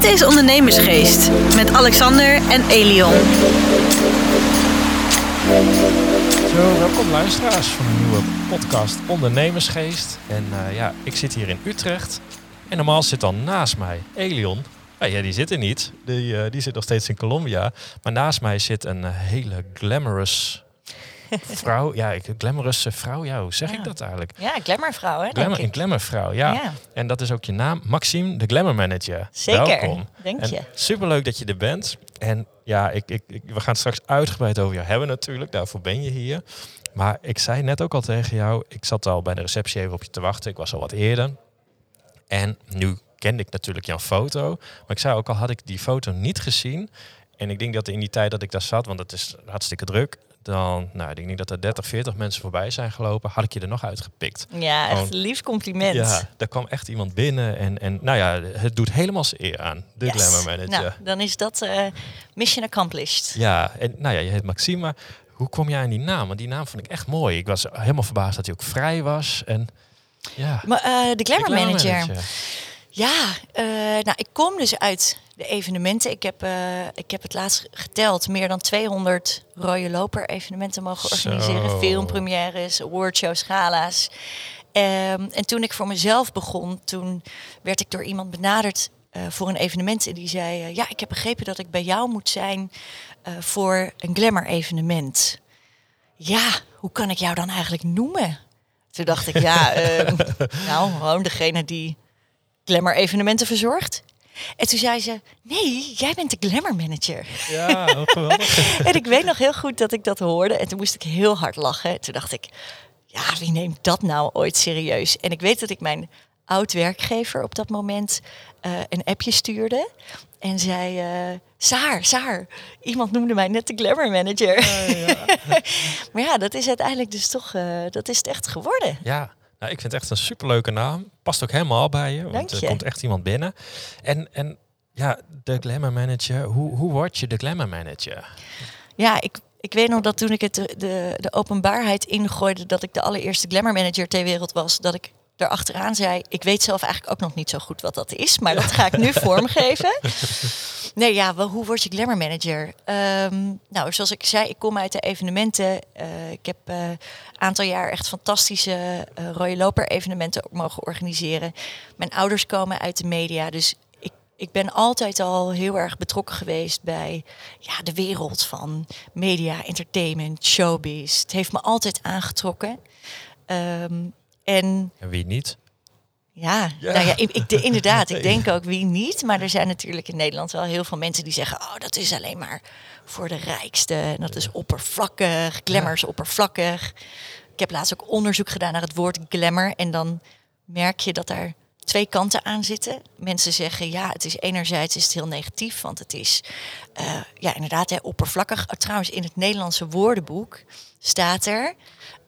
Dit is Ondernemersgeest met Alexander en Elion. Zo, welkom luisteraars van een nieuwe podcast Ondernemersgeest. En uh, ja, ik zit hier in Utrecht. En normaal zit dan naast mij Elion. Ah, ja, die zit er niet. Die, uh, die zit nog steeds in Colombia. Maar naast mij zit een uh, hele glamorous vrouw. Ja, ik, glamorous vrouw. Ja, hoe zeg Ja. ik dat eigenlijk? Ja, glamourvrouw, hè? Glamour, een glamourvrouw, ja. Ja. En dat is ook je naam, Maxime, de glamour manager. Zeker, Welkom. denk En je. Superleuk dat je er bent. En ja, ik, ik, ik- we gaan het straks uitgebreid over jou hebben natuurlijk. Daarvoor ben je hier. Maar ik zei net ook al tegen jou, ik zat al bij de receptie even op je te wachten. Ik was al wat eerder. En nu kende ik natuurlijk jouw foto. Maar ik zei ook al, had ik die foto niet gezien. En ik denk dat in die tijd dat ik daar zat, want het is hartstikke druk. Dan, nou, ik denk dat er 30, 40 mensen voorbij zijn gelopen. Had ik je er nog uitgepikt. Ja, echt Gewoon- een lief compliment. Ja, daar kwam echt iemand binnen. En, en nou ja, het doet helemaal zijn eer aan. De Yes. glamour manager. Nou, dan is dat eh, mission accomplished. Ja, en nou ja, je heet Maxime. maar Hoe kom jij aan die naam? Want die naam vond ik echt mooi. Ik was helemaal verbaasd dat hij ook vrij was. En ja, Maar eh, de glamour de glamour manager. Ja, eh, nou, ik kom dus uit de evenementen. Ik heb, eh, ik heb het laatst geteld. Meer dan 200 rode loper evenementen mogen Zo. organiseren. Filmpremières, awardshows, gala's. Ehm, en toen ik voor mezelf begon, toen werd ik door iemand benaderd eh, voor een evenement. En die zei, eh, ja, ik heb begrepen dat ik bij jou moet zijn voor een glamour evenement. Ja, hoe kan ik jou dan eigenlijk noemen? Toen dacht ik, ja, ehm, nou, gewoon degene die glamour evenementen verzorgt. En toen zei ze, nee, jij bent de glamour manager. Ja, geweldig. En ik weet nog heel goed dat ik dat hoorde. En toen moest ik heel hard lachen. En toen dacht ik, ja, wie neemt dat nou ooit serieus? En ik weet dat ik mijn oud-werkgever op dat moment eh, een appje stuurde. En zei, eh Saar, Saar, iemand noemde mij net de glamour manager. maar ja, dat is uiteindelijk dus toch, eh, dat is het echt geworden. ja, nou, ik vind het echt een superleuke naam. Past ook helemaal bij je. Want er komt echt iemand binnen. En, en ja, de glamour manager. Hoe, hoe word je de glamour manager? Ja, ik, ik weet nog dat toen ik het de, de, de openbaarheid ingooide dat ik de allereerste glamour manager ter wereld was, dat ik erachteraan zei, ik weet zelf eigenlijk ook nog niet zo goed wat dat is, maar dat ga ik nu vormgeven. Nee, ja, wel, hoe word je glamour manager? Ehm, nou, zoals ik zei, ik kom uit de evenementen. Eh, ik heb een aantal jaar echt fantastische eh rode loper evenementen mogen organiseren. Mijn ouders komen uit de media, dus ik, ik ben altijd al heel erg betrokken geweest bij ja, de wereld van media, entertainment, showbiz. Het heeft me altijd aangetrokken. Ehm, en En wie niet? ja, Ja. Nou ja ik, ik, de- inderdaad. Ik denk ook wie niet. Maar er zijn natuurlijk in Nederland wel heel veel mensen die zeggen... oh, dat is alleen maar voor de rijkste. En dat is oppervlakkig. Glamour is oppervlakkig. Ik heb laatst ook onderzoek gedaan naar het woord glamour. En dan merk je dat daar twee kanten aan zitten. Mensen zeggen, ja, het is enerzijds is het heel negatief. Want het is, eh, ja, inderdaad, hè, oppervlakkig. Trouwens, in het Nederlandse woordenboek staat er...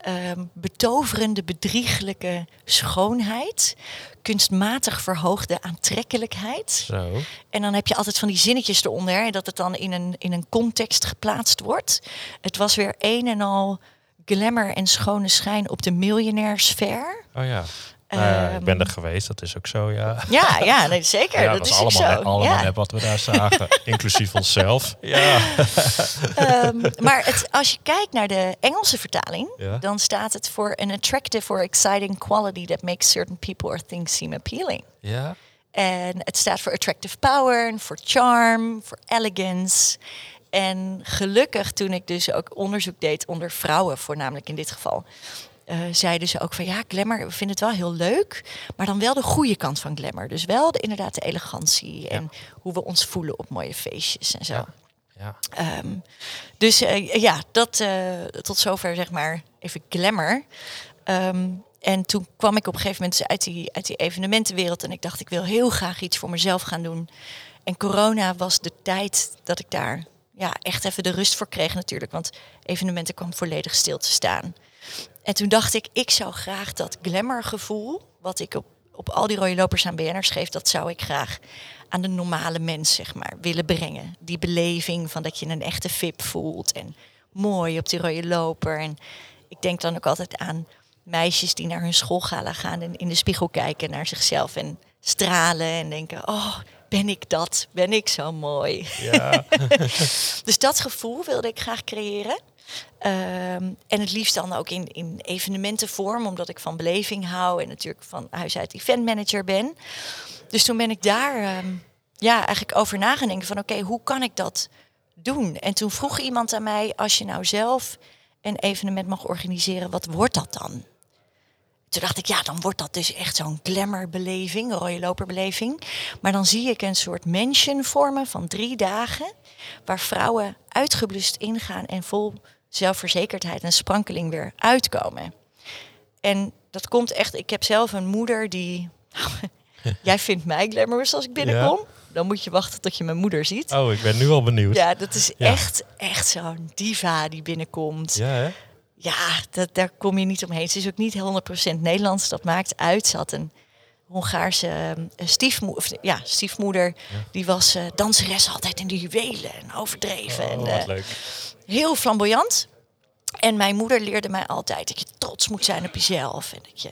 ehm, betoverende, bedrieglijke schoonheid, kunstmatig verhoogde aantrekkelijkheid. Zo. En dan heb je altijd van die zinnetjes eronder, dat het dan in een, in een context geplaatst wordt. Het was weer een en al glamour en schone schijn op de miljonairsfeer. Oh ja. Nou ik ben Ehm, er geweest, dat is ook zo, ja. Ja, ja, nee, zeker. Ja, dat is allemaal, zo. allemaal ja. wat we daar zagen, inclusief onszelf. Ja. Ehm, maar het, als je kijkt naar de Engelse vertaling, Ja. dan staat het voor an attractive or exciting quality that makes certain people or things seem appealing. Ja. En het staat voor attractive power, voor charm, voor elegance. En gelukkig toen ik dus ook onderzoek deed onder vrouwen, voornamelijk in dit geval, eh, zeiden ze ook van ja, glamour, we vinden het wel heel leuk, maar dan wel de goede kant van glamour. Dus wel de, inderdaad de elegantie en hoe we ons voelen op mooie feestjes en zo. Ja. Ja. Ehm, dus eh, ja, dat eh, tot zover zeg maar even glamour. Ehm, en toen kwam ik op een gegeven moment dus uit die, uit die evenementenwereld en ik dacht ik wil heel graag iets voor mezelf gaan doen. En corona was de tijd dat ik daar ja, echt even de rust voor kreeg natuurlijk, want evenementen kwam volledig stil te staan. En toen dacht ik, ik zou graag dat glamourgevoel, wat ik op, op al die rode lopers aan BN'ers geef, dat zou ik graag aan de normale mens, zeg maar, willen brengen. Die beleving van dat je een echte VIP voelt en mooi op die rode loper. En ik denk dan ook altijd aan meisjes die naar hun schoolgala gaan en in de spiegel kijken naar zichzelf en stralen en denken, oh, ben ik dat? Ben ik zo mooi? Ja. Dus dat gevoel wilde ik graag creëren. Ehm, en het liefst dan ook in, in evenementenvorm, omdat ik van beleving hou en natuurlijk van huis uit eventmanager ben. Dus toen ben ik daar ehm, ja, eigenlijk over na gaan denken van oké, hoe kan ik dat doen? En toen vroeg iemand aan mij, als je nou zelf een evenement mag organiseren, wat wordt dat dan? Toen dacht ik, ja, dan wordt dat dus echt zo'n glamourbeleving, een rode loperbeleving. Maar dan zie ik een soort mansion vormen van drie dagen, waar vrouwen uitgeblust ingaan en vol zelfverzekerdheid en sprankeling weer uitkomen. En dat komt echt, ik heb zelf een moeder die, jij vindt mij glamorous als ik binnenkom. Dan moet je wachten tot je mijn moeder ziet. Oh, ik ben nu al benieuwd. Ja, dat is Ja. echt, echt zo'n diva die binnenkomt. Ja, hè? Ja, dat, daar kom je niet omheen. Ze is ook niet 100% Nederlands. Dat maakt uit. Ze had een Hongaarse eh, stiefmoeder. Ja, stiefmoeder. Die was eh, danseres altijd in de juwelen en overdreven. Oh, en, eh, heel flamboyant. En mijn moeder leerde mij altijd dat je trots moet zijn op jezelf. En dat je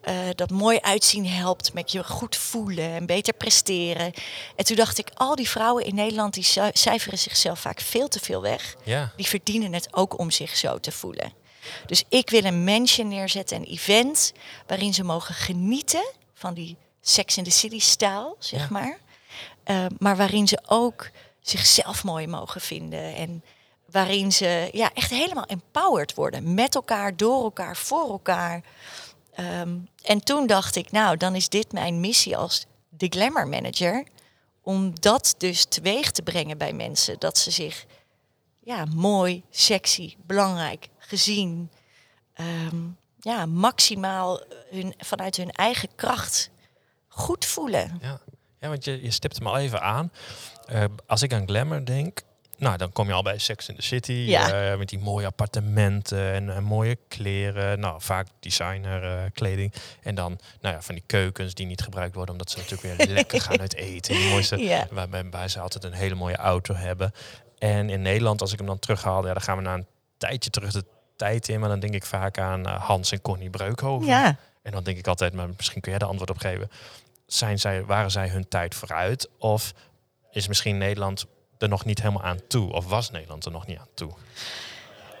eh, dat mooi uitzien helpt met je goed voelen en beter presteren. En toen dacht ik, al die vrouwen in Nederland die ci- cijferen zichzelf vaak veel te veel weg. Ja. Die verdienen het ook om zich zo te voelen. Dus ik wil een mansion neerzetten, een event waarin ze mogen genieten van die Sex in the City stijl, zeg Ja. maar. Eh, maar waarin ze ook zichzelf mooi mogen vinden. En waarin ze ja, echt helemaal empowered worden. Met elkaar, door elkaar, voor elkaar. Ehm, en toen dacht ik, nou, dan is dit mijn missie als de glamour manager. Om dat dus teweeg te brengen bij mensen. Dat ze zich ja, mooi, sexy, belangrijk, gezien. ehm, ja, maximaal hun, vanuit hun eigen kracht goed voelen. Ja, ja want je, je stipt hem al even aan. Eh, als ik aan glamour denk, nou, dan kom je al bij Sex in the City. Ja. eh, met die mooie appartementen en, en mooie kleren. Nou, vaak designer eh, kleding. En dan nou ja, van die keukens die niet gebruikt worden, omdat ze natuurlijk weer lekker gaan uit eten. Die mooiste, Ja. waarbij ze altijd een hele mooie auto hebben. En in Nederland, als ik hem dan terughaal, ja, dan gaan we na een tijdje terug de tijd in. Maar dan denk ik vaak aan eh, Hans en Connie Breukhoven. Ja, En dan denk ik altijd, maar misschien kun jij daar antwoord op geven. Zijn zij, waren zij hun tijd vooruit? Of is misschien Nederland er nog niet helemaal aan toe? Of was Nederland er nog niet aan toe?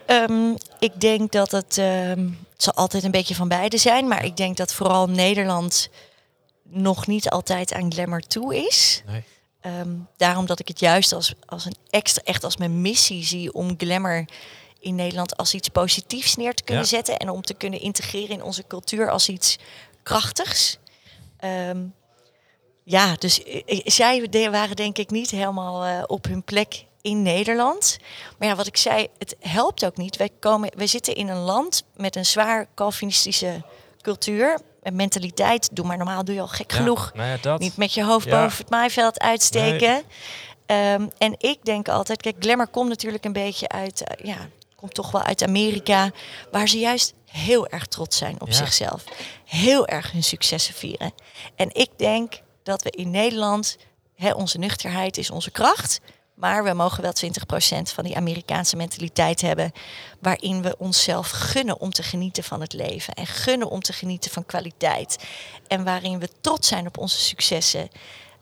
Ehm, ik denk dat het, ehm, het zal altijd een beetje van beide zijn, maar ik denk dat vooral Nederland nog niet altijd aan glamour toe is. Nee. Ehm, daarom dat ik het juist als, als een extra, echt als mijn missie zie om glamour in Nederland als iets positiefs neer te kunnen Ja. zetten en om te kunnen integreren in onze cultuur als iets krachtigs. Ehm, ja, dus eh, eh, zij waren denk ik niet helemaal eh, op hun plek in Nederland. Maar ja, wat ik zei, het helpt ook niet. Wij, komen, wij zitten in een land met een zwaar Calvinistische cultuur. En mentaliteit, doe maar normaal, doe je al gek Ja, genoeg. Nou ja. Niet met je hoofd Ja. boven het maaiveld uitsteken. Ehm, en ik denk altijd, kijk, glamour komt natuurlijk een beetje uit, ja, komt toch wel uit Amerika, waar ze juist heel erg trots zijn op Ja. zichzelf. Heel erg hun successen vieren. En ik denk dat we in Nederland, hè, onze nuchterheid is onze kracht. Maar we mogen wel 20% van die Amerikaanse mentaliteit hebben. Waarin we onszelf gunnen om te genieten van het leven. En gunnen om te genieten van kwaliteit. En waarin we trots zijn op onze successen.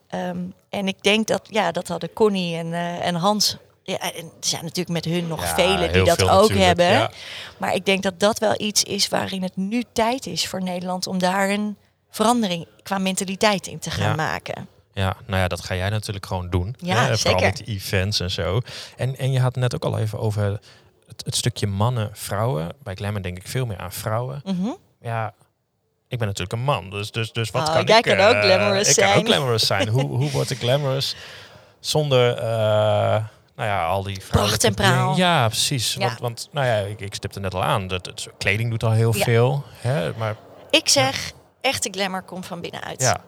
Ehm, en ik denk dat, ja, dat hadden Connie en, eh, en Hans. Ja, en er zijn natuurlijk met hun nog Ja, velen die dat ook natuurlijk, hebben. ja. Maar ik denk dat dat wel iets is waarin het nu tijd is voor Nederland om daar een verandering qua mentaliteit in te gaan Ja. maken. Ja, nou ja, dat ga jij natuurlijk gewoon doen. Ja, hè, Vooral met events en zo. En, en je had net ook al even over het, het stukje mannen, vrouwen. Bij Glamour denk ik veel meer aan vrouwen. Mhm. Ja, ik ben natuurlijk een man, dus, dus, dus wat Oh, kan jij ik... kan ook eh, glamorous ik kan zijn. ook glamorous zijn. hoe, hoe word ik glamorous zonder, eh, nou ja, al die vrouwelijke en praal. Ja, precies. Ja. Want, want, nou ja, ik, ik stipte net al aan. Dat, het, kleding doet al heel Ja. veel. Hè, maar Ik zeg, echte glamour komt van binnenuit. ja,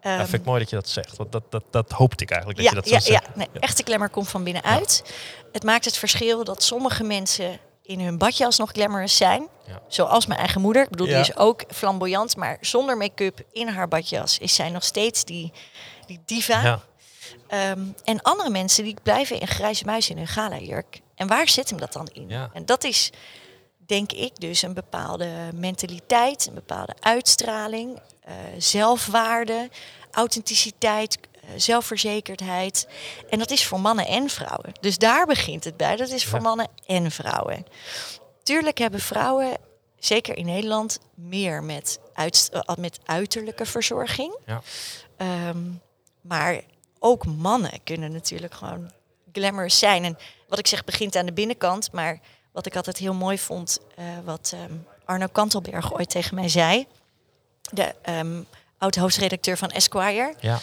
dat vind ik mooi dat je dat zegt. Want dat, dat, dat hoopte ik eigenlijk dat ja, je dat zou ja, zeggen. nee, echte glamour komt van binnenuit. Het maakt het verschil dat sommige mensen in hun badjas nog glamorous zijn. Ja. Zoals mijn eigen moeder. Ik bedoel, Ja. die is ook flamboyant. Maar zonder make-up in haar badjas is zij nog steeds die, die diva. Ja. Ehm, en andere mensen die blijven in grijze muis in hun gala-jurk. En waar zit hem dat dan in? Ja. En dat is, denk ik, dus een bepaalde mentaliteit, een bepaalde uitstraling, eh, zelfwaarde, authenticiteit, eh, zelfverzekerdheid. En dat is voor mannen en vrouwen. Dus daar begint het bij. Dat is voor Ja. mannen en vrouwen. Tuurlijk hebben vrouwen, zeker in Nederland, meer met, uit, eh, met uiterlijke verzorging. Ja. Ehm, maar ook mannen kunnen natuurlijk gewoon glamorous zijn. En wat ik zeg, begint aan de binnenkant. Maar wat ik altijd heel mooi vond, eh, wat ehm, Arno Kantelberg ooit tegen mij zei. De ehm, oud-hoofdredacteur van Esquire, Ja.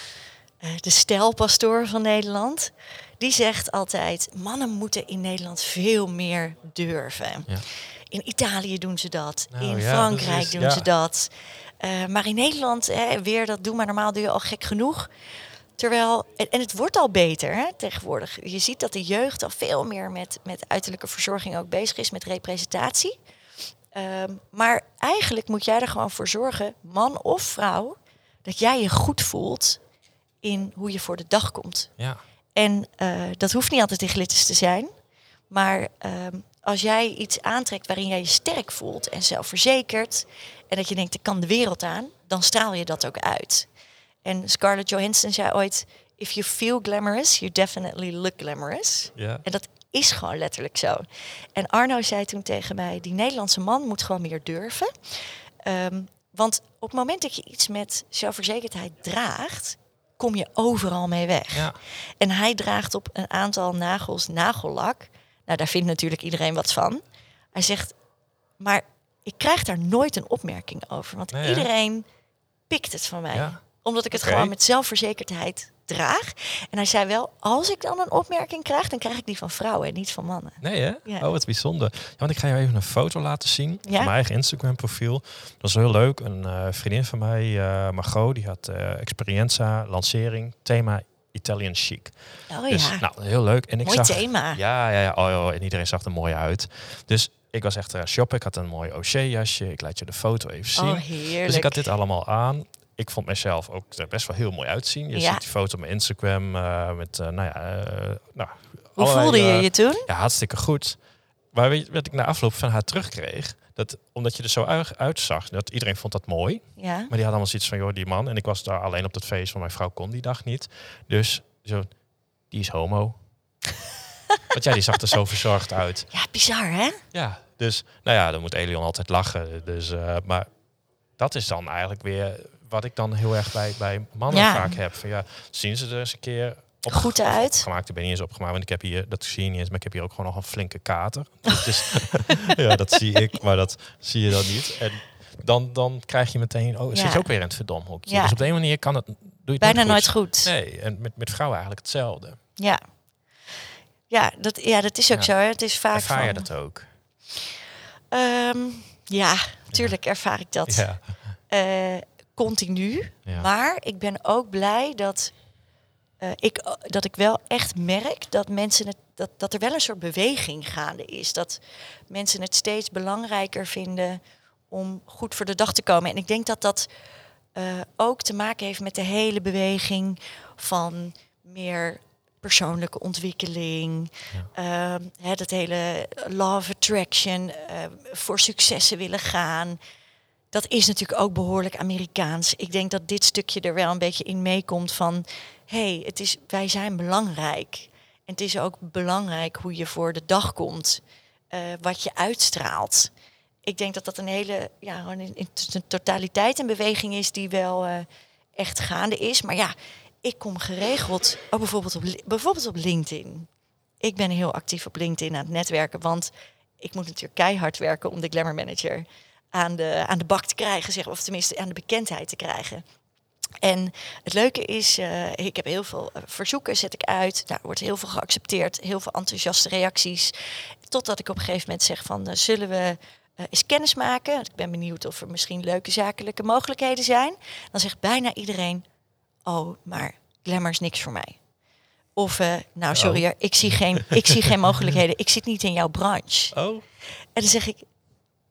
eh, de stijlpastoor van Nederland. Die zegt altijd, mannen moeten in Nederland veel meer durven. Ja. In Italië doen ze dat, Nou in ja, Frankrijk precies, doen ze dat. Eh, maar in Nederland, hè, weer dat doe maar normaal, doe je al gek genoeg. Terwijl, en, het wordt al beter hè, tegenwoordig. Je ziet dat de jeugd al veel meer met, met uiterlijke verzorging ook bezig is, met representatie. Ehm, maar eigenlijk moet jij er gewoon voor zorgen, man of vrouw, dat jij je goed voelt in hoe je voor de dag komt. Ja. En eh, dat hoeft niet altijd in glitters te zijn. Maar ehm, als jij iets aantrekt waarin jij je sterk voelt en zelfverzekerd. En dat je denkt, ik kan de wereld aan. Dan straal je dat ook uit. En Scarlett Johansson zei ooit... If you feel glamorous, you definitely look glamorous. Ja. En dat is gewoon letterlijk zo. En Arno zei toen tegen mij... Die Nederlandse man moet gewoon meer durven. Ehm, want op het moment dat je iets met zelfverzekerdheid draagt... kom je overal mee weg. Ja. En hij draagt op een aantal nagels nagellak. Nou, daar vindt natuurlijk iedereen wat van. Hij zegt, maar ik krijg daar nooit een opmerking over. Want Nee, iedereen pikt het van mij. Ja. Omdat ik het gewoon met zelfverzekerdheid draag. En hij zei wel, als ik dan een opmerking krijg, dan krijg ik die van vrouwen en niet van mannen. Nee hè? Ja. Oh, wat bijzonder. Ja, want ik ga je even een foto laten zien Ja? van mijn eigen Instagram profiel. Dat is heel leuk. Een eh, vriendin van mij, eh Margot, die had eh Experienza, lancering, thema Italian chic. Oh Dus ja, nou, heel leuk. En ik mooi zag, thema. Ja, ja, ja. Oh, oh, en iedereen zag er mooi uit. Dus ik was echt uh, shoppen. Ik had een mooi OC-jasje. Ik laat je de foto even zien. Oh, heerlijk. dus ik had dit allemaal aan. Ik vond mezelf ook er best wel heel mooi uitzien. Je Ja. ziet die foto op mijn Instagram uh, met, uh, nou ja, uh, nou, Hoe allerlei, voelde je je toen? Ja, hartstikke goed. Maar weet je wat ik na afloop van haar terugkreeg? Dat, omdat je er zo uit, uitzag, dat iedereen vond dat mooi. Ja. Maar die had allemaal zoiets van, joh, die man. En ik was daar alleen op dat feest, want mijn vrouw kon die dag niet. Dus zo, die is homo. Want ja, die zag er zo verzorgd uit. Ja, bizar hè? Ja, dus nou ja, dan moet Elion altijd lachen. Dus, maar dat is dan eigenlijk weer wat ik dan heel erg bij, bij mannen Ja. vaak heb. Van, ja, zien ze er eens een keer op, Goed uit. Opgemaakt, ik ben niet eens opgemaakt, want ik heb hier, dat zie je niet eens, maar ik heb hier ook gewoon nog een flinke kater. Dat is, ja, dat zie ik, maar dat zie je dan niet. En dan, dan krijg je meteen, oh, Ja. zit je ook weer in het verdomhokje. Ja. Dus op de een manier kan het, doe je het Bijna nooit goed. goed. Nee, en met, met vrouwen eigenlijk hetzelfde. Ja. Ja dat, ja, dat is ook Ja. zo. Hè. Het is vaak Ervaar je dat ook? Ehm, ja, tuurlijk ervaar ik dat Ja. Continu. Ja. Maar ik ben ook blij dat, eh, ik, dat ik wel echt merk dat mensen het, dat, dat er wel een soort beweging gaande is. Dat mensen het steeds belangrijker vinden om goed voor de dag te komen. En ik denk dat dat eh, ook te maken heeft met de hele beweging van meer persoonlijke ontwikkeling. Ehm, hè, dat hele law of attraction, eh, voor successen willen gaan. Dat is natuurlijk ook behoorlijk Amerikaans. Ik denk dat dit stukje er wel een beetje in meekomt van... hé, hey, is, wij zijn belangrijk. En het is ook belangrijk hoe je voor de dag komt. eh, wat je uitstraalt. Ik denk dat dat een hele, ja, zijn totaliteit een beweging is die wel eh, echt gaande is. Maar ja, ik kom geregeld, ook bijvoorbeeld op, bijvoorbeeld op LinkedIn. Ik ben heel actief op LinkedIn aan het netwerken, want ik moet natuurlijk keihard werken om de Glamour Manager aan de, aan de bak te krijgen, zeg, of tenminste aan de bekendheid te krijgen. En het leuke is, eh, ik heb heel veel eh, verzoeken, zet ik uit. Daar wordt heel veel geaccepteerd, heel veel enthousiaste reacties. Totdat ik op een gegeven moment zeg van, eh, zullen we eens kennis maken? Ik ben benieuwd of er misschien leuke zakelijke mogelijkheden zijn. Dan zegt bijna iedereen, oh, maar glamour is niks voor mij. Of, nou sorry, hoor, ik, zie geen, ik zie geen mogelijkheden. Ik zit niet in jouw branche. Oh, En dan zeg ik,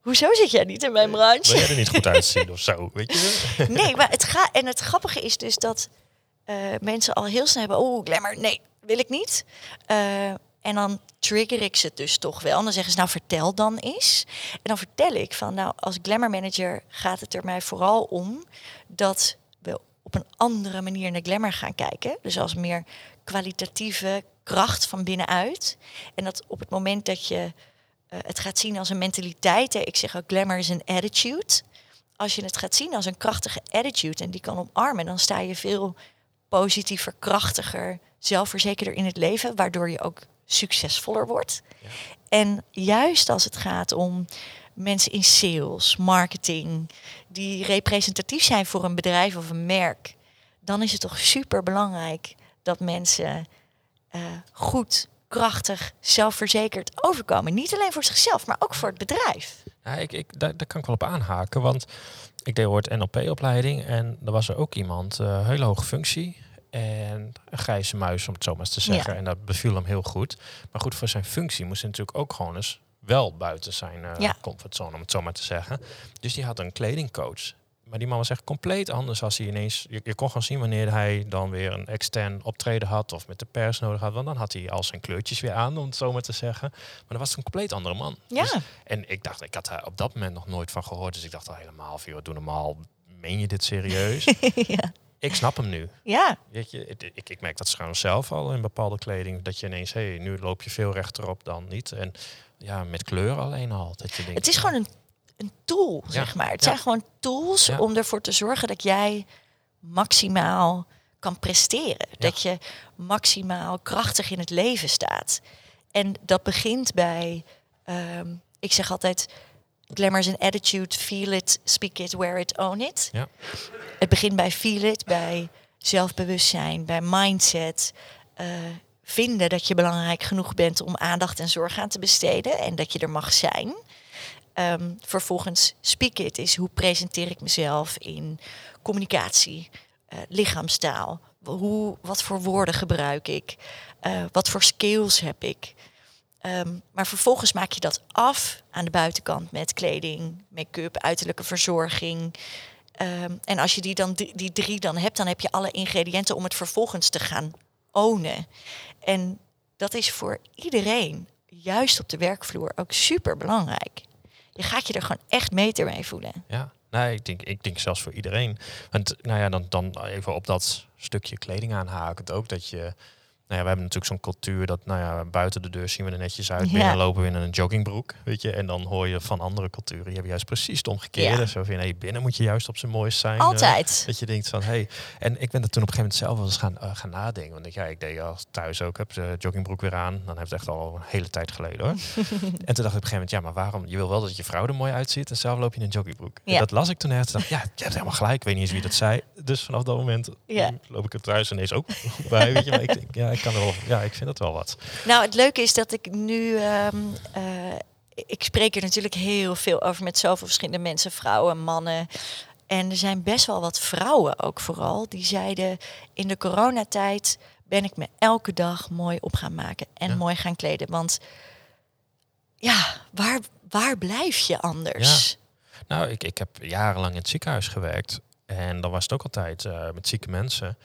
hoezo zit jij niet in mijn branche? wil jij er niet goed uitzien of zo? Weet je? Nee, maar het gaat. En het grappige is dus dat eh, mensen al heel snel hebben. Oh, glamour, nee, wil ik niet. Eh, en dan trigger ik ze dus toch wel. En dan zeggen ze, nou vertel dan eens. En dan vertel ik van, nou als glamour manager gaat het er mij vooral om dat we op een andere manier naar glamour gaan kijken. Dus als meer kwalitatieve kracht van binnenuit. En dat op het moment dat je het gaat zien als een mentaliteit. Hè, ik zeg ook glamour is een attitude. Als je het gaat zien als een krachtige attitude en die kan omarmen, dan sta je veel positiever, krachtiger, zelfverzekerder in het leven, waardoor je ook succesvoller wordt. Ja. En juist als het gaat om mensen in sales, marketing, die representatief zijn voor een bedrijf of een merk, dan is het toch super belangrijk dat mensen uh, goed, krachtig, zelfverzekerd overkomen. Niet alleen voor zichzelf, maar ook voor het bedrijf. Ja, ik, ik, daar, daar kan ik wel op aanhaken, want ik deed ooit NLP-opleiding en er was er ook iemand, uh, hele hoge functie, en een grijze muis, om het zo maar eens te zeggen. En dat beviel hem heel goed. Maar goed, voor zijn functie moest hij natuurlijk ook gewoon eens wel buiten zijn uh, comfortzone, om het zo maar te zeggen. Dus die had een kledingcoach. Maar die man was echt compleet anders als hij ineens... Je, je, kon gewoon zien wanneer hij dan weer een extern optreden had... of met de pers nodig had. Want dan had hij al zijn kleurtjes weer aan, om het zo maar te zeggen. Maar dat was een compleet andere man. Ja. Dus, en ik dacht, ik had daar op dat moment nog nooit van gehoord. Dus ik dacht al helemaal, joh, doe normaal. Meen je dit serieus? ja. Ik snap hem nu. Ja. Weet je, ik, ik merk dat trouwens zelf al in bepaalde kleding. Dat je ineens, hé, hey, nu loop je veel rechterop dan niet. En ja, met kleur alleen al. Dat je denkt, het is gewoon een, een tool, zeg maar. Het zijn gewoon tools om ervoor te zorgen dat jij maximaal kan presteren. Dat je maximaal krachtig in het leven staat. En dat begint bij, ehm, ik zeg altijd, glamour is een attitude, feel it, speak it, wear it, own it. Ja. Het begint bij feel it, bij zelfbewustzijn, bij mindset. Uh, vinden dat je belangrijk genoeg bent om aandacht en zorg aan te besteden en dat je er mag zijn. Um, vervolgens speak it is hoe presenteer ik mezelf in communicatie, uh, lichaamstaal. Hoe, wat voor woorden gebruik ik? Uh, wat voor skills heb ik? Um, maar vervolgens maak je dat af aan de buitenkant met kleding, make-up, uiterlijke verzorging. Um, en als je die, dan, die drie dan hebt, dan heb je alle ingrediënten om het vervolgens te gaan ownen. En dat is voor iedereen, juist op de werkvloer, ook super belangrijk. Je gaat je er gewoon echt meter mee voelen. Ja, nee, ik denk, ik denk zelfs voor iedereen. Want nou ja, dan, dan even op dat stukje kleding aanhakend ook dat je nou ja, we hebben natuurlijk zo'n cultuur dat, nou ja, buiten de deur zien we er netjes uit. Binnen lopen we in een joggingbroek, weet je. En dan hoor je van andere culturen, die hebben juist precies het omgekeerde. Zo van, hey, binnen moet je juist op zijn mooist zijn. Altijd. Uh, dat je denkt van, hey. En ik ben er toen op een gegeven moment zelf wel eens gaan, uh, gaan nadenken. Want ik, ja, ik deed als thuis ook, heb de joggingbroek weer aan. Dan heb het echt al een hele tijd geleden hoor. en toen dacht ik op een gegeven moment, ja, maar waarom? Je wil wel dat je vrouw er mooi uitziet en zelf loop je in een joggingbroek. Ja. En dat las ik toen echt. dacht ja, je hebt helemaal gelijk. Ik weet niet eens wie dat zei. Dus vanaf dat moment ja. loop ik er thuis ineens ook bij, weet je. Maar ik, ja, ik kan er wel, ja, ik vind dat wel wat. Nou, het leuke is dat ik nu. Um, uh, ik spreek er natuurlijk heel veel over met zoveel verschillende mensen, vrouwen, mannen. En er zijn best wel wat vrouwen ook vooral, die zeiden in de coronatijd ben ik me elke dag mooi op gaan maken en mooi gaan kleden. Want ja, waar, waar blijf je anders? Ja. Nou, ik, ik heb jarenlang in het ziekenhuis gewerkt. En dan was het ook altijd uh, met zieke mensen.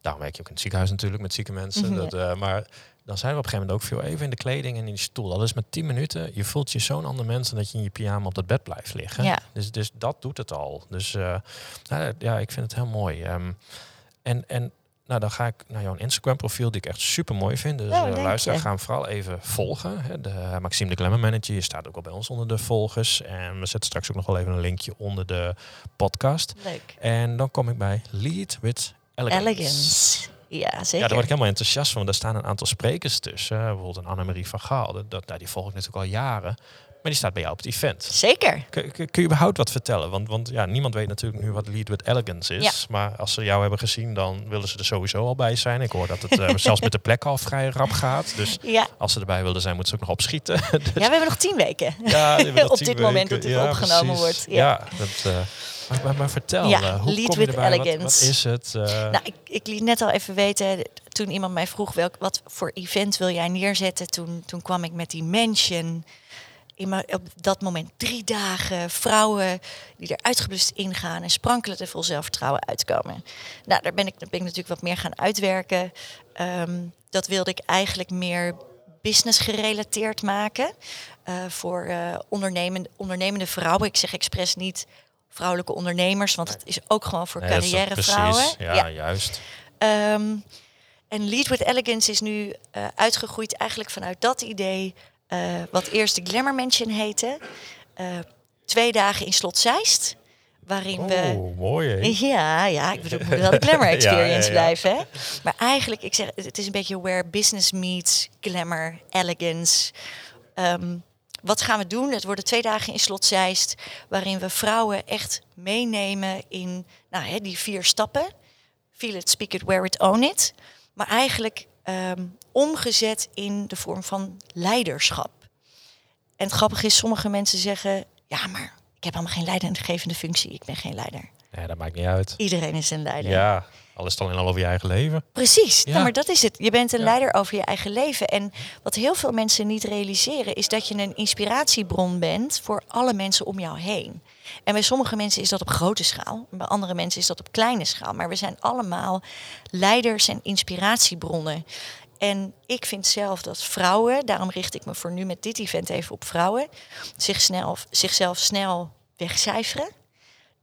Daarom werk je ook in het ziekenhuis natuurlijk met zieke mensen. Mhm. dat, uh, maar dan zijn we op een gegeven moment ook veel even in de kleding en in die stoel. Al is met 10 minuten, je voelt je zo'n ander mens dan dat je in je pyjama op dat bed blijft liggen. Ja. Dus, dus dat doet het al. Dus uh, nou, ja, ik vind het heel mooi. Um, en, en nou, dan ga ik naar jouw Instagram profiel, die ik echt super mooi vind. Dus uh, luister, ga hem vooral even volgen. Hè. De Maxime de Glamour Manager, je staat ook al bij ons onder de volgers. En we zetten straks ook nog wel even een linkje onder de podcast. Leuk. En dan kom ik bij Lead with Elegance. Elegance. Ja, zeker. Ja, daar word ik helemaal enthousiast van. Want daar staan een aantal sprekers tussen. bijvoorbeeld een Annemarie van Gaal. Dat, dat, nou, die volg ik natuurlijk al jaren. Maar die staat bij jou op het event. Zeker. Kun, je überhaupt wat vertellen? Want, want ja, niemand weet natuurlijk nu wat Lead with Elegance is. Ja. Maar als ze jou hebben gezien, dan willen ze er sowieso al bij zijn. Ik hoor dat het uh, zelfs met de plek al vrij rap gaat. Dus ja. als ze erbij willen zijn, moeten ze ook nog opschieten. dus ja, we hebben nog tien weken. Ja, op dit moment dat dit ja, opgenomen precies. wordt. Ja, ja dat... Uh, maar, maar, maar, vertel, ja, uh, hoe lead kom je erbij? elegance. Wat, wat, is het? Uh... Nou, ik, ik liet net al even weten, toen iemand mij vroeg welk, wat voor event wil jij neerzetten, toen, toen kwam ik met die mansion. In mijn, op dat moment drie dagen vrouwen die er uitgeblust ingaan en sprankelend en vol zelfvertrouwen uitkomen. Nou, daar ben ik, daar ben ik natuurlijk wat meer gaan uitwerken. Um, dat wilde ik eigenlijk meer business gerelateerd maken. Uh, voor uh, ondernemende, ondernemende vrouwen. Ik zeg expres niet vrouwelijke ondernemers, want het is ook gewoon voor Nee, carrièrevrouwen. Ja, juist. Ehm, en Lead with Elegance is nu eh, uitgegroeid eigenlijk vanuit dat idee, eh, wat eerst de Glamour Mansion heette. Eh, twee dagen in Slot Zeist, waarin we... Oh, mooi hè? Ja, ja, ik bedoel, moet wel de glamour ja, experience ja. blijven. Hè? Maar eigenlijk, ik zeg, het is een beetje where business meets glamour, elegance. Ehm, wat gaan we doen? Het worden twee dagen in Slot Zeist, waarin we vrouwen echt meenemen in nou, hè, die vier stappen. Feel it, speak it, wear it, own it. Maar eigenlijk ehm, omgezet in de vorm van leiderschap. En het grappige is, sommige mensen zeggen, ja, maar ik heb helemaal geen leidinggevende functie. Ik ben geen leider. Nee, dat maakt niet uit. Iedereen is een leider. Ja, al is het alleen al over je eigen leven. Precies, Ja. nou, maar dat is het. Je bent een Ja. leider over je eigen leven. En wat heel veel mensen niet realiseren, is dat je een inspiratiebron bent voor alle mensen om jou heen. En bij sommige mensen is dat op grote schaal, bij andere mensen is dat op kleine schaal. Maar we zijn allemaal leiders en inspiratiebronnen. En ik vind zelf dat vrouwen, daarom richt ik me voor nu met dit event even op vrouwen, zich snel, zichzelf snel wegcijferen.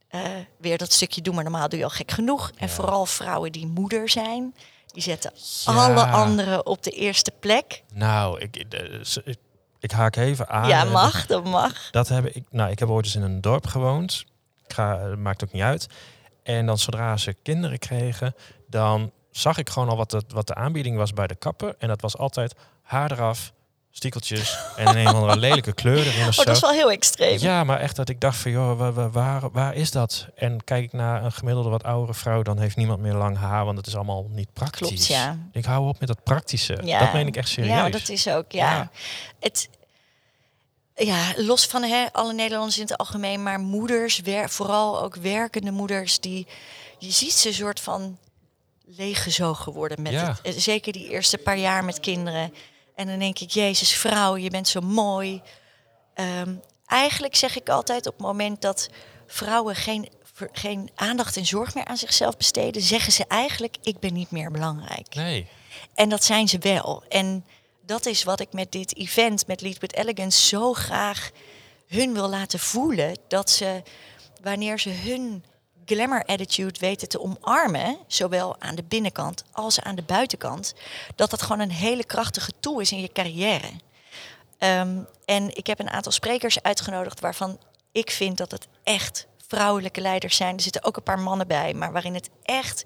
Eh, weer dat stukje doen maar normaal doe je al gek genoeg. En Ja. vooral vrouwen die moeder zijn, die zetten Ja. alle anderen op de eerste plek. Nou, ik, eh, s- ik, ik haak even aan. ja, Eh, mag, dat mag. Dat heb ik. Nou, ik heb ooit eens in een dorp gewoond. Ik ga, maakt ook niet uit. En dan zodra ze kinderen kregen, dan zag ik gewoon al wat de, wat de aanbieding was bij de kapper. En dat was altijd haar eraf, stiekeltjes en een, andere lelijke kleur erin of Oh, zo. dat is wel heel extreem. Ja, maar echt dat ik dacht van, joh, waar, waar- waar, is dat? En kijk ik naar een gemiddelde wat oudere vrouw, dan heeft niemand meer lang haar, want het is allemaal niet praktisch. Klopt, ja. Ik hou op met dat praktische. Ja. Dat meen ik echt serieus. Ja, dat is ook, ja. Ja. Het, ja, los van hè, alle Nederlanders in het algemeen, maar moeders, wer, vooral ook werkende moeders, die je ziet ze een soort van leeggezogen worden. Met Ja. het, eh, zeker die eerste paar jaar met kinderen. En dan denk ik, Jezus, vrouw, je bent zo mooi. Ehm, eigenlijk zeg ik altijd op het moment dat vrouwen geen, geen aandacht en zorg meer aan zichzelf besteden, zeggen ze eigenlijk, ik ben niet meer belangrijk. Nee. En dat zijn ze wel. En dat is wat ik met dit event, met Lead with Elegance, zo graag hun wil laten voelen. Dat ze, wanneer ze hun glamour attitude weten te omarmen, zowel aan de binnenkant als aan de buitenkant, dat dat gewoon een hele krachtige tool is in je carrière. Ehm, en ik heb een aantal sprekers uitgenodigd waarvan ik vind dat het echt vrouwelijke leiders zijn. Er zitten ook een paar mannen bij, maar waarin het echt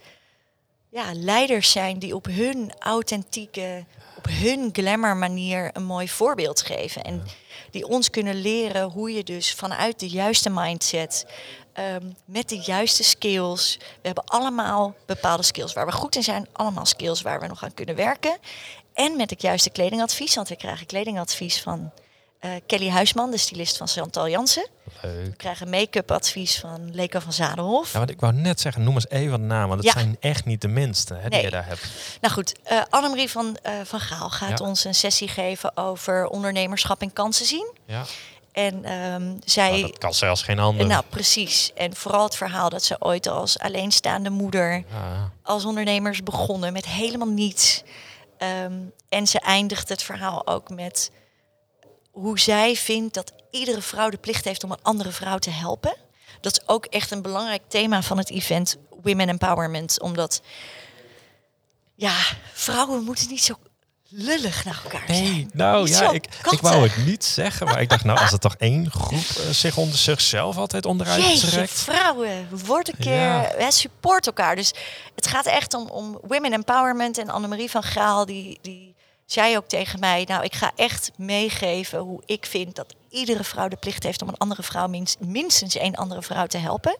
ja, leiders zijn die op hun authentieke, op hun glamour manier een mooi voorbeeld geven. En die ons kunnen leren hoe je dus vanuit de juiste mindset, ehm, met de juiste skills. We hebben allemaal bepaalde skills waar we goed in zijn, allemaal skills waar we nog aan kunnen werken. En met het juiste kledingadvies, want we krijgen kledingadvies van eh, Kelly Huisman, de stylist van Chantal Jansen. Leuk. We krijgen make-up advies van Leka van Zadenhof. Ja, want ik wou net zeggen, noem eens even de naam, want het Ja. zijn echt niet de minste hè, die je daar hebt. Nou goed, eh Annemarie van, eh, van Gaal gaat Ja. ons een sessie geven over ondernemerschap en kansen zien. Ja. En ehm, zij. Nou, dat kan zelfs geen ander. nou, precies. En vooral het verhaal dat ze ooit als alleenstaande moeder Ja. als ondernemers begonnen met helemaal niets. Ehm, en ze eindigt het verhaal ook met hoe zij vindt dat iedere vrouw de plicht heeft om een andere vrouw te helpen. Dat is ook echt een belangrijk thema van het event Women Empowerment. Omdat, ja, vrouwen moeten niet zo lullig naar elkaar zijn. Nee, nou Niet ja, ik, ik wou het niet zeggen, maar ik dacht, nou, als er toch één groep eh, zich onder zichzelf altijd onderuit Jeetje, trekt. vrouwen, word een keer, Ja. hè, support elkaar. Dus het gaat echt om, om women empowerment. En Annemarie van Gaal, die, die zei ook tegen mij... nou, ik ga echt meegeven hoe ik vind dat iedere vrouw de plicht heeft... om een andere vrouw, minst, minstens één andere vrouw te helpen.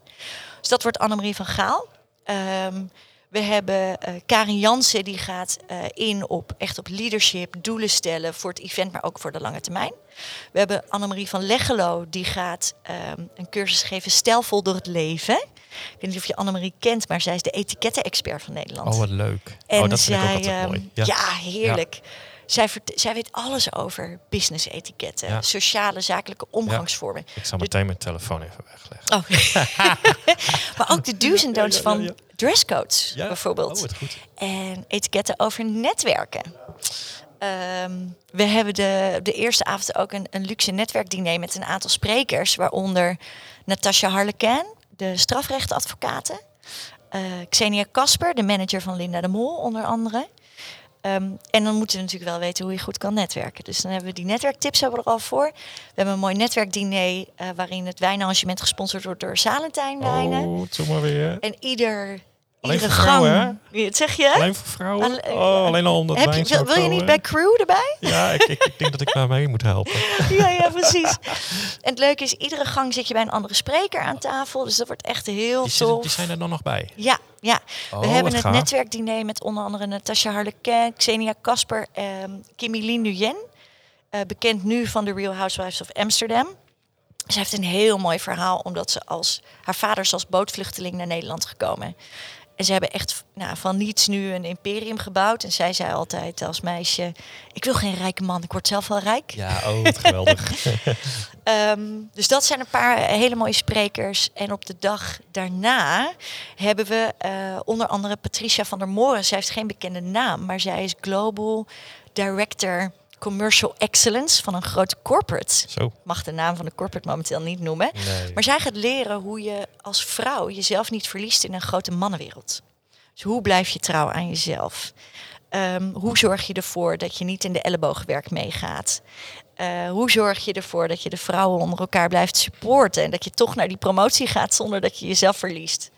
Dus dat wordt Annemarie van Gaal. Ehm, we hebben eh, Karin Jansen, die gaat eh, in op echt op leadership, doelen stellen voor het event, maar ook voor de lange termijn. We hebben Annemarie van Leggelo, die gaat ehm, een cursus geven, stijlvol door het leven. Ik weet niet of je Annemarie kent, maar zij is de etiketten-expert van Nederland. Oh, wat leuk. En oh, dat vind ik ook zij, altijd ehm, mooi. Ja, heerlijk. Zij, zij weet alles over business-etiketten, Ja. sociale, zakelijke omgangsvormen. Ik zal meteen mijn telefoon even wegleggen. Oh. maar ook de do's en don'ts ja, ja, van ja. Dresscodes, Ja? bijvoorbeeld. Oh, goed. En etiketten over netwerken. Ehm, we hebben de, de eerste avond ook een, een luxe netwerkdiner met een aantal sprekers, waaronder Natasha Harlequin, de strafrechtadvocaten, eh, Xenia Kasper, de manager van Linda de Mol, onder andere. Ehm, en dan moeten we natuurlijk wel weten hoe je goed kan netwerken. Dus dan hebben we die netwerktips hebben we er al voor. We hebben een mooi netwerkdiner uh, waarin het wijnarrangement gesponsord wordt door Salentijn Wijnen. Oh, maar weer. En ieder Alleen voor vrouwen, gang. Wat zeg je? Alleen voor vrouwen? Oh, alleen al omdat Heb je, wil, wil je niet bij crew erbij? Ja, ik, ik, ik denk dat ik daar mee moet helpen. ja, ja, precies. En het leuke is, iedere gang zit je bij een andere spreker aan tafel. Dus dat wordt echt heel Die, tof. die zijn er dan nog bij. Ja, ja. Oh, we hebben wat het gaaf. netwerkdiner met onder andere Natasha Harlequin, Xenia Kasper, ehm Kimmy Nguyen. eh, bekend nu van The Real Housewives of Amsterdam. Ze heeft een heel mooi verhaal, omdat ze als haar vader is als bootvluchteling naar Nederland gekomen. En ze hebben echt nou, van niets nu een imperium gebouwd. En zij zei altijd als meisje: Ik wil geen rijke man, ik word zelf wel rijk. Ja, oh, wat geweldig. Ehm, dus dat zijn een paar hele mooie sprekers. En op de dag daarna hebben we eh, onder andere Patricia van der Moren. Zij heeft geen bekende naam, maar zij is Global Director Commercial Excellence van een grote corporate. Zo. Mag de naam van de corporate momenteel niet noemen. Nee. Maar zij gaat leren hoe je als vrouw jezelf niet verliest in een grote mannenwereld. Dus hoe blijf je trouw aan jezelf? Ehm, hoe zorg je ervoor dat je niet in de elleboogwerk meegaat? Eh, hoe zorg je ervoor dat je de vrouwen onder elkaar blijft supporten en dat je toch naar die promotie gaat zonder dat je jezelf verliest?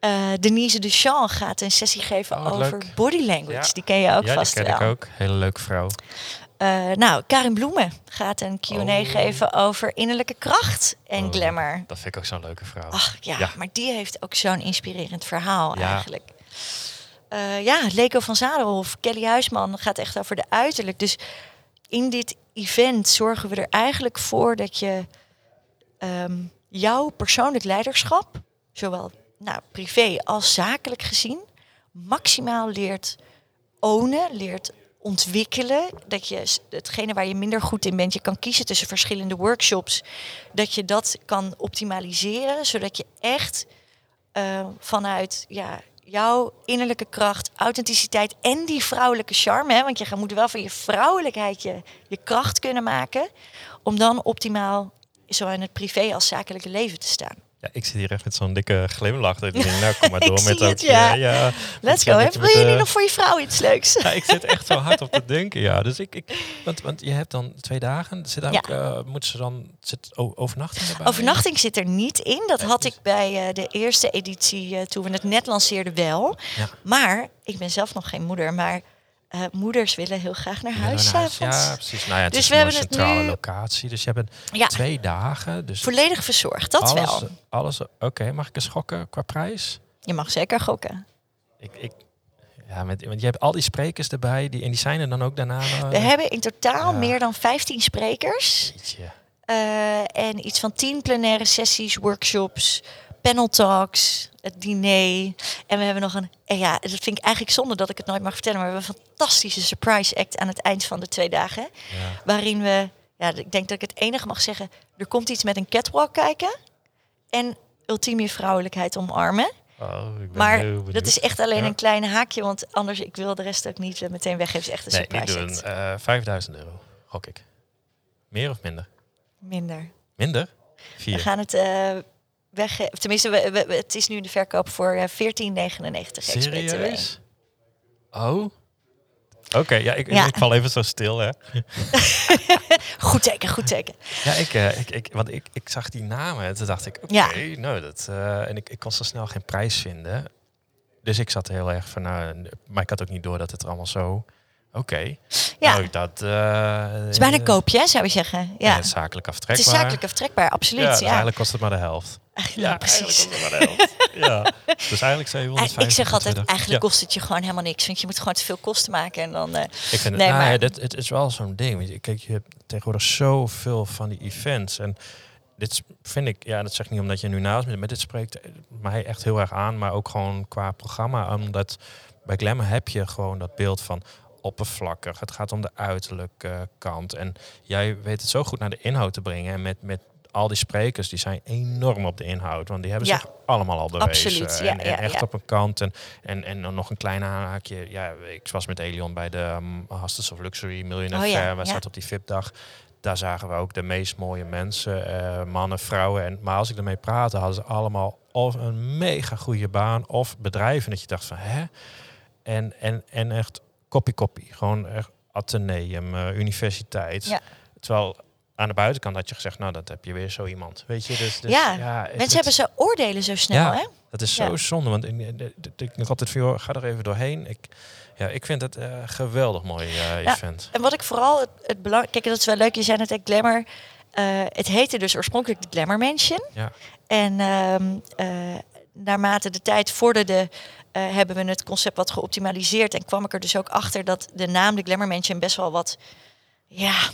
Eh, Denise Duchamp gaat een sessie geven Oh, over leuk. body language. Ja. Die ken je ook ja, vast die ken wel. ik ook. Hele leuke vrouw. Eh, nou, Karin Bloemen gaat een Q&A Oh. geven over innerlijke kracht en Oh. glamour. Dat vind ik ook zo'n leuke vrouw. Ach ja, Ja. maar die heeft ook zo'n inspirerend verhaal Ja. eigenlijk. Eh, ja, Leko van Zadelhof, Kelly Huisman gaat echt over de uiterlijk. Dus in dit event zorgen we er eigenlijk voor dat je ehm, jouw persoonlijk leiderschap, zowel nou, privé als zakelijk gezien, maximaal leert ownen, leert ontwikkelen. Dat je hetgene waar je minder goed in bent, je kan kiezen tussen verschillende workshops. Dat je dat kan optimaliseren, zodat je echt eh, vanuit ja, jouw innerlijke kracht, authenticiteit en die vrouwelijke charme. Hè, want je moet wel van je vrouwelijkheid je, je kracht kunnen maken. Om dan optimaal zowel in het privé als zakelijke leven te staan. Ja, ik zit hier echt met zo'n dikke glimlach. Ik denk, nou, kom maar Ik door met dat. het, ja. ja. Let's go. met- Wil je nu nog voor je vrouw iets leuks? Ja, ik zit echt zo hard op te denken, ja. Dus ik, ik want, want je hebt dan twee dagen. Zit daar Ja. ook, moeten ze dan zit overnachting erbij? Overnachting zit er niet in. Dat had dus- ik bij eh, de eerste editie, eh, toen we het net lanceerden, wel. Ja. Maar ik ben zelf nog geen moeder. Maar eh, moeders willen heel graag naar huis s'avonds. Ja, precies. Nou ja, het Dus is we een hebben het centrale nu- locatie. Dus je hebt Ja, twee dagen. Dus volledig verzorgd. Dat alles, wel. Alles, Oké, mag ik eens schokken qua prijs? Je mag zeker gokken. Ik, ik, ja, met, want je hebt al die sprekers erbij. Die, en die zijn er dan ook daarna. We hebben in totaal ja. meer dan 15 sprekers. Eh, en iets van 10 plenaire sessies, workshops, panel talks, het diner. En we hebben nog een, en ja, dat vind ik eigenlijk zonde dat ik het nooit mag vertellen, maar we hebben een fantastische surprise act aan het eind van de twee dagen. Ja. Waarin we, ja, ik denk dat ik het enige mag zeggen, er komt iets met een catwalk kijken. En ultieme vrouwelijkheid omarmen. Oh, ik ben Maar dat is echt alleen Ja. een klein haakje, want anders, ik wil de rest ook niet eh, meteen weggeven. Het is echt een Nee, surprise doen. act. Eh 5000 euro, gok ik. Meer of minder? Minder. Minder? We Vier. gaan het eh Tenminste, we, het is nu in de verkoop voor eh 14,99 ex-BTW. Serieus? Oh? Oké, ja, ik, Ja. ik val even zo stil, hè. Goed teken, goed teken. Ja, ik, eh, ik, ik, want ik, ik zag die namen en toen dacht ik, oké, Ja. nou, dat... eh, en ik, ik kon zo snel geen prijs vinden. Dus ik zat heel erg van, nou, maar ik had ook niet door dat het er allemaal zo... Oké. Ja, Nou, dat... eh het is bijna een koopje, zou je zeggen. Ja, Ja, zakelijk het aftrekbaar. is zakelijk aftrekbaar, Ja, absoluut. dus Ja, eigenlijk kost het maar de helft. ja, precies. eigenlijk kost het maar de helft. ja. Dus eigenlijk 750. Ik zeg altijd, eigenlijk Ja. kost het je gewoon helemaal niks. Want je moet gewoon te veel kosten maken. En dan, eh, Ik vind het, Nee, nou, maar- ja, dit, het is wel zo'n ding. Kijk, je hebt tegenwoordig zoveel van die events. En dit vind ik, ja, dat zeg ik niet omdat je nu naast me maar dit spreekt mij echt heel erg aan. Maar ook gewoon qua programma. Omdat bij Glamour heb je gewoon dat beeld van oppervlakkig. Het gaat om de uiterlijke kant. En jij weet het zo goed naar de inhoud te brengen. En met, met al die sprekers die zijn enorm op de inhoud. Want die hebben Ja. zich allemaal al bewezen. Absoluut, ja, en, en ja, echt op een kant. En, en, en dan nog een klein haakje. Ja, ik was met Elion bij de um, Hostess of Luxury Millionaire Oh Fair. We zaten op die VIP-dag. Daar zagen we ook de meest mooie mensen. eh, mannen, vrouwen. En, maar als ik ermee praatte, hadden ze allemaal of een mega goede baan. Of bedrijven dat je dacht van, hè? En, en, en echt kopie-kopie. Gewoon echt ateneum, eh, universiteit. Ja. Terwijl aan de buitenkant had je gezegd, nou, dat heb je weer zo iemand. Weet je, dus, dus Ja, het- Mensen het- hebben ze oordelen zo snel, Ja. hè? dat is zo Ja. zonde, want ik, ik, ik denk altijd van, joh, ga er even doorheen. Ik, ja, ik vind het eh geweldig mooi eh, Ja. event. En wat ik vooral het, het belang... Kijk, dat is wel leuk. Je zei net, hè, Glamour... eh, het heette dus oorspronkelijk de Glamour Mansion. Ja. En ehm, eh, naarmate de tijd vorderde, eh, hebben we het concept wat geoptimaliseerd. En kwam ik er dus ook achter dat de naam de Glamour Mansion best wel wat... Ja,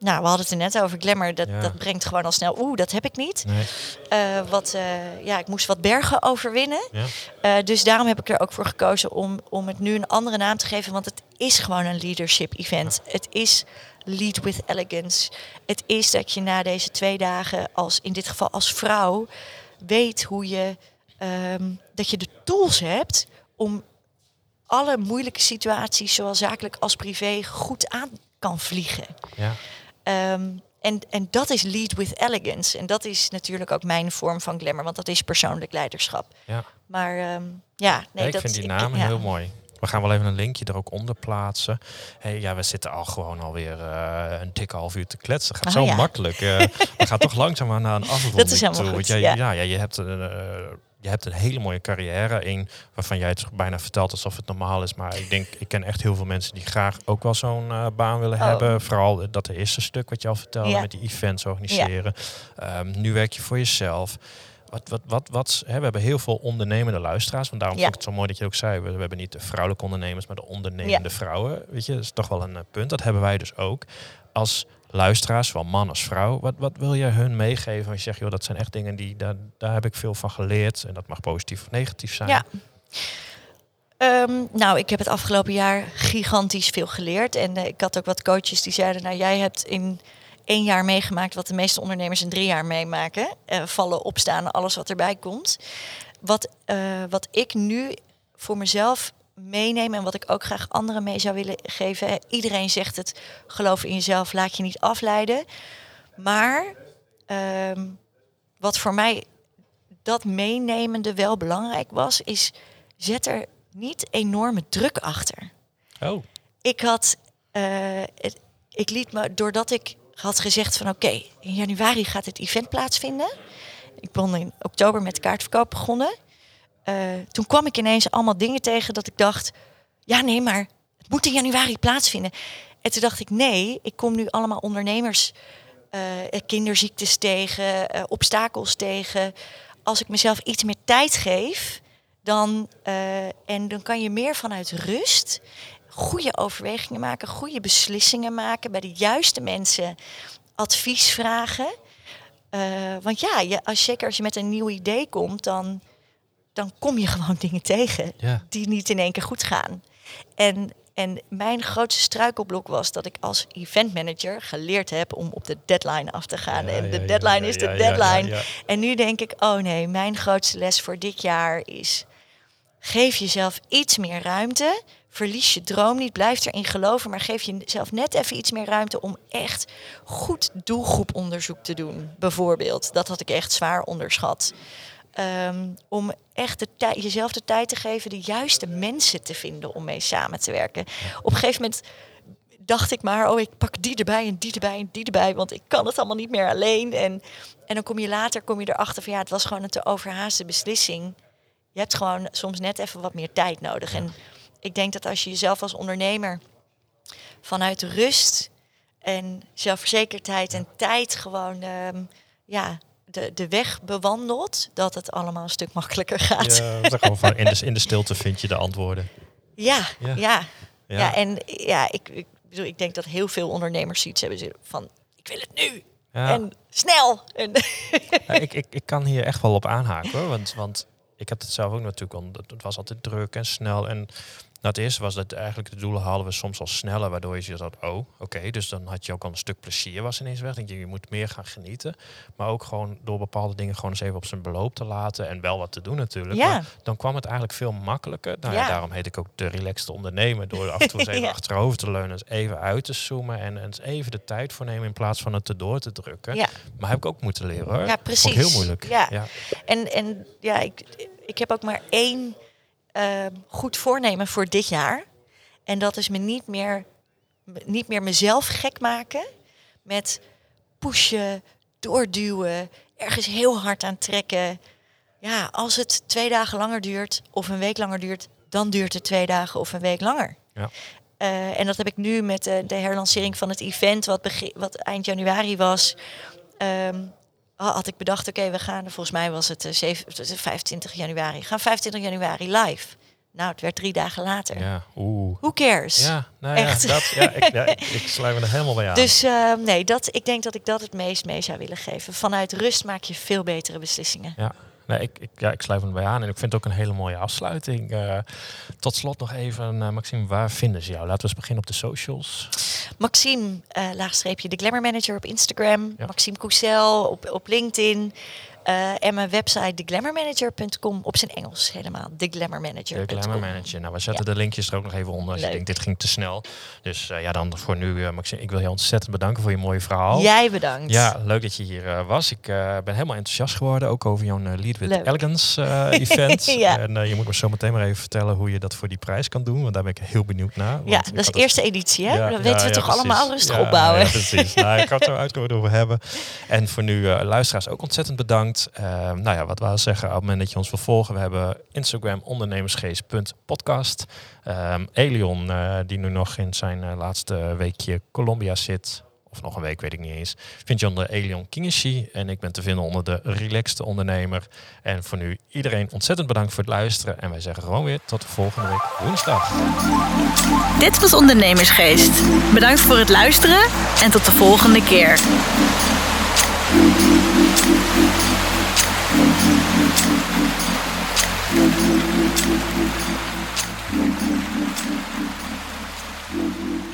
nou, we hadden het er net over Glamour. Dat, Ja. dat brengt gewoon al snel... Oeh, dat heb ik niet. Nee. Eh, wat, eh, ja, ik moest wat bergen overwinnen. Ja. Eh, dus daarom heb ik er ook voor gekozen om, om het nu een andere naam te geven. Want het is gewoon een leadership event. Het is lead with elegance. Het is dat je na deze twee dagen, als, in dit geval als vrouw, weet hoe je ehm, dat je de tools hebt om alle moeilijke situaties, zowel zakelijk als privé, goed aan kan vliegen. Ja. Ehm, en, en dat is lead with elegance. En dat is natuurlijk ook mijn vorm van glamour, want dat is persoonlijk leiderschap. Ja. Maar ehm, ja, nee, Ja, ik dat vind die ja. heel mooi. We gaan wel even een linkje er ook onder plaatsen. Hey, ja, we zitten al gewoon alweer eh een dikke half uur te kletsen. Gaat Oh, zo ja. makkelijk. eh, we gaan toch langzaamaan naar een afronding Dat is helemaal toe. goed, jij, ja. ja. je hebt eh, je hebt een hele mooie carrière. Een waarvan jij het bijna vertelt alsof het normaal is. Maar ik denk, ik ken echt heel veel mensen die graag ook wel zo'n eh, baan willen Oh. hebben. Vooral dat eerste stuk wat je al vertelde Ja. met die events organiseren. Ehm, nu werk je voor jezelf. Wat, wat, wat, wat, hè, we hebben heel veel ondernemende luisteraars. Want daarom Ja. vond ik het zo mooi dat je ook zei. We, we hebben niet de vrouwelijke ondernemers, maar de ondernemende vrouwen. Weet je, dat is toch wel een eh, punt. Dat hebben wij dus ook. Als luisteraars, zowel man als vrouw. Wat, wat wil je hun meegeven? Als je zegt, joh, dat zijn echt dingen die, daar, daar heb ik veel van geleerd. En dat mag positief of negatief zijn. Ja. Ehm, nou, ik heb het afgelopen jaar gigantisch veel geleerd. En eh, ik had ook wat coaches die zeiden, nou jij hebt in één jaar meegemaakt wat de meeste ondernemers in drie jaar meemaken. Eh, vallen, opstaan, alles wat erbij komt. Wat, eh, wat ik nu voor mezelf meeneem en wat ik ook graag anderen mee zou willen geven. Iedereen zegt het, geloof in jezelf, laat je niet afleiden. Maar ehm, wat voor mij dat meenemende wel belangrijk was, is zet er niet enorme druk achter. Oh, Ik had, eh, het, ik liet me, doordat ik had gezegd van oké, in januari gaat het event plaatsvinden. Ik ben in oktober met kaartverkoop begonnen. Eh, toen kwam ik ineens allemaal dingen tegen dat ik dacht, ja nee, maar het moet in januari plaatsvinden. En toen dacht ik, nee, ik kom nu allemaal ondernemers, eh, kinderziektes tegen, eh, obstakels tegen. Als ik mezelf iets meer tijd geef, dan, en dan kan je meer vanuit rust goede overwegingen maken, goede beslissingen maken, bij de juiste mensen advies vragen. Want ja, je, als, zeker als je met een nieuw idee komt, dan, dan kom je gewoon dingen tegen ja. die niet in één keer goed gaan. En, en mijn grootste struikelblok was dat ik als eventmanager geleerd heb om op de deadline af te gaan. Ja, en de ja, deadline is de deadline. En nu denk ik, oh nee, mijn grootste les voor dit jaar is... geef jezelf iets meer ruimte. Verlies je droom niet, blijf erin geloven... maar geef jezelf net even iets meer ruimte om echt goed doelgroeponderzoek te doen. Bijvoorbeeld, dat had ik echt zwaar onderschat. Ehm, om echt de jezelf de tijd te geven de juiste mensen te vinden om mee samen te werken. Op een gegeven moment dacht ik maar, oh, ik pak die erbij en die erbij en die erbij, want ik kan het allemaal niet meer alleen. En, en dan kom je later kom je erachter van ja, het was gewoon een te overhaaste beslissing. Je hebt gewoon soms net even wat meer tijd nodig. En ik denk dat als je jezelf als ondernemer vanuit rust en zelfverzekerdheid en tijd gewoon ehm, ja, de, de weg bewandelt, dat het allemaal een stuk makkelijker gaat. Ja, gewoon van in, de, in de stilte vind je de antwoorden. ja, Ja. ja. Ja. en ja, ik, ik bedoel, ik denk dat heel veel ondernemers zoiets hebben van, ik wil het nu Ja. en snel. En, ik, ik, ik kan hier echt wel op aanhaken hoor. Want, want ik heb het zelf ook natuurlijk al. Het was altijd druk en snel. En Nou, het eerste was dat eigenlijk de doelen halen we soms al sneller, waardoor je ziet dat, oh, oké, dus dan had je ook al een stuk plezier was ineens weg. Denk je, je moet meer gaan genieten. Maar ook gewoon door bepaalde dingen gewoon eens even op zijn beloop te laten en wel wat te doen natuurlijk. Ja. Maar dan kwam het eigenlijk veel makkelijker. Nou, ja. Ja. daarom heet ik ook de relaxte ondernemer. Door af en toe eens even Ja. achterover te leunen, eens even uit te zoomen en eens even de tijd voor nemen in plaats van het erdoor te drukken. Ja. Maar heb ik ook moeten leren hoor. Ja, Vond ik precies. heel moeilijk. Ja. ja. En, en ja, ik, ik heb ook maar één eh, goed voornemen voor dit jaar. En dat is me niet meer, me- niet meer mezelf gek maken met pushen, doorduwen, ergens heel hard aan trekken. Ja, als het twee dagen langer duurt of een week langer duurt, dan duurt het twee dagen of een week langer. Ja. Eh, en dat heb ik nu met de, de herlancering van het event, wat, begin, wat eind januari was. Ehm, had ik bedacht, oké, we gaan, volgens mij was het, eh, zeven- het was 25 januari, we gaan 25 januari live. Nou, het werd drie dagen later. Ja, oeh. Who cares? Ja, nou Echt. ja, dat, ja, ik, ja, ik, ik sluit me er helemaal bij aan. Dus eh, nee, dat, ik denk dat ik dat het meest mee zou willen geven. Vanuit rust maak je veel betere beslissingen. Ja, nee, ik, ik, ja, ik sluit me erbij aan en ik vind het ook een hele mooie afsluiting. Eh, tot slot nog even, eh, Maxime, waar vinden ze jou? Laten we eens beginnen op de socials. Maxime, eh, laagstreepje de Glamour Manager op Instagram. Ja. Maxime Cousel op, op LinkedIn. Eh, en mijn website theglamourmanager.com op zijn Engels helemaal. De Theglamourmanager.com. Glamour Manager. Nou, we zetten de linkjes er ook nog even onder. Als je Leuk. denkt, dit ging te snel. Dus eh, ja, dan voor nu, eh, Maxime, ik wil je ontzettend bedanken voor je mooie verhaal. Jij bedankt. Ja, leuk dat je hier was. Ik ben helemaal enthousiast geworden, ook over jouw Lead with Leuk. Elegance event. Ja. En je moet me zo meteen maar even vertellen hoe je dat voor die prijs kan doen, want daar ben ik heel benieuwd naar. Ja, dat is de het- eerste editie, hè? Ja, ja, weten we toch precies. allemaal rustig opbouwen. Precies. nou, ik ga het zo uitkomen over hebben. En voor nu, luisteraars, ook ontzettend bedankt. Eh, nou ja, wat we zeggen, op het moment dat je ons wil volgen, we hebben Instagram ondernemersgeest.podcast. Ehm Elion, eh, die nu nog in zijn eh, laatste weekje Colombia zit. Of nog een week, weet ik niet eens. Vind je onder Elion Kingeshi. En ik ben te vinden onder de Relaxte Ondernemer. En voor nu iedereen ontzettend bedankt voor het luisteren. En wij zeggen gewoon weer tot de volgende week woensdag. Dit was Ondernemersgeest. Bedankt voor het luisteren en tot de volgende keer. Thank you.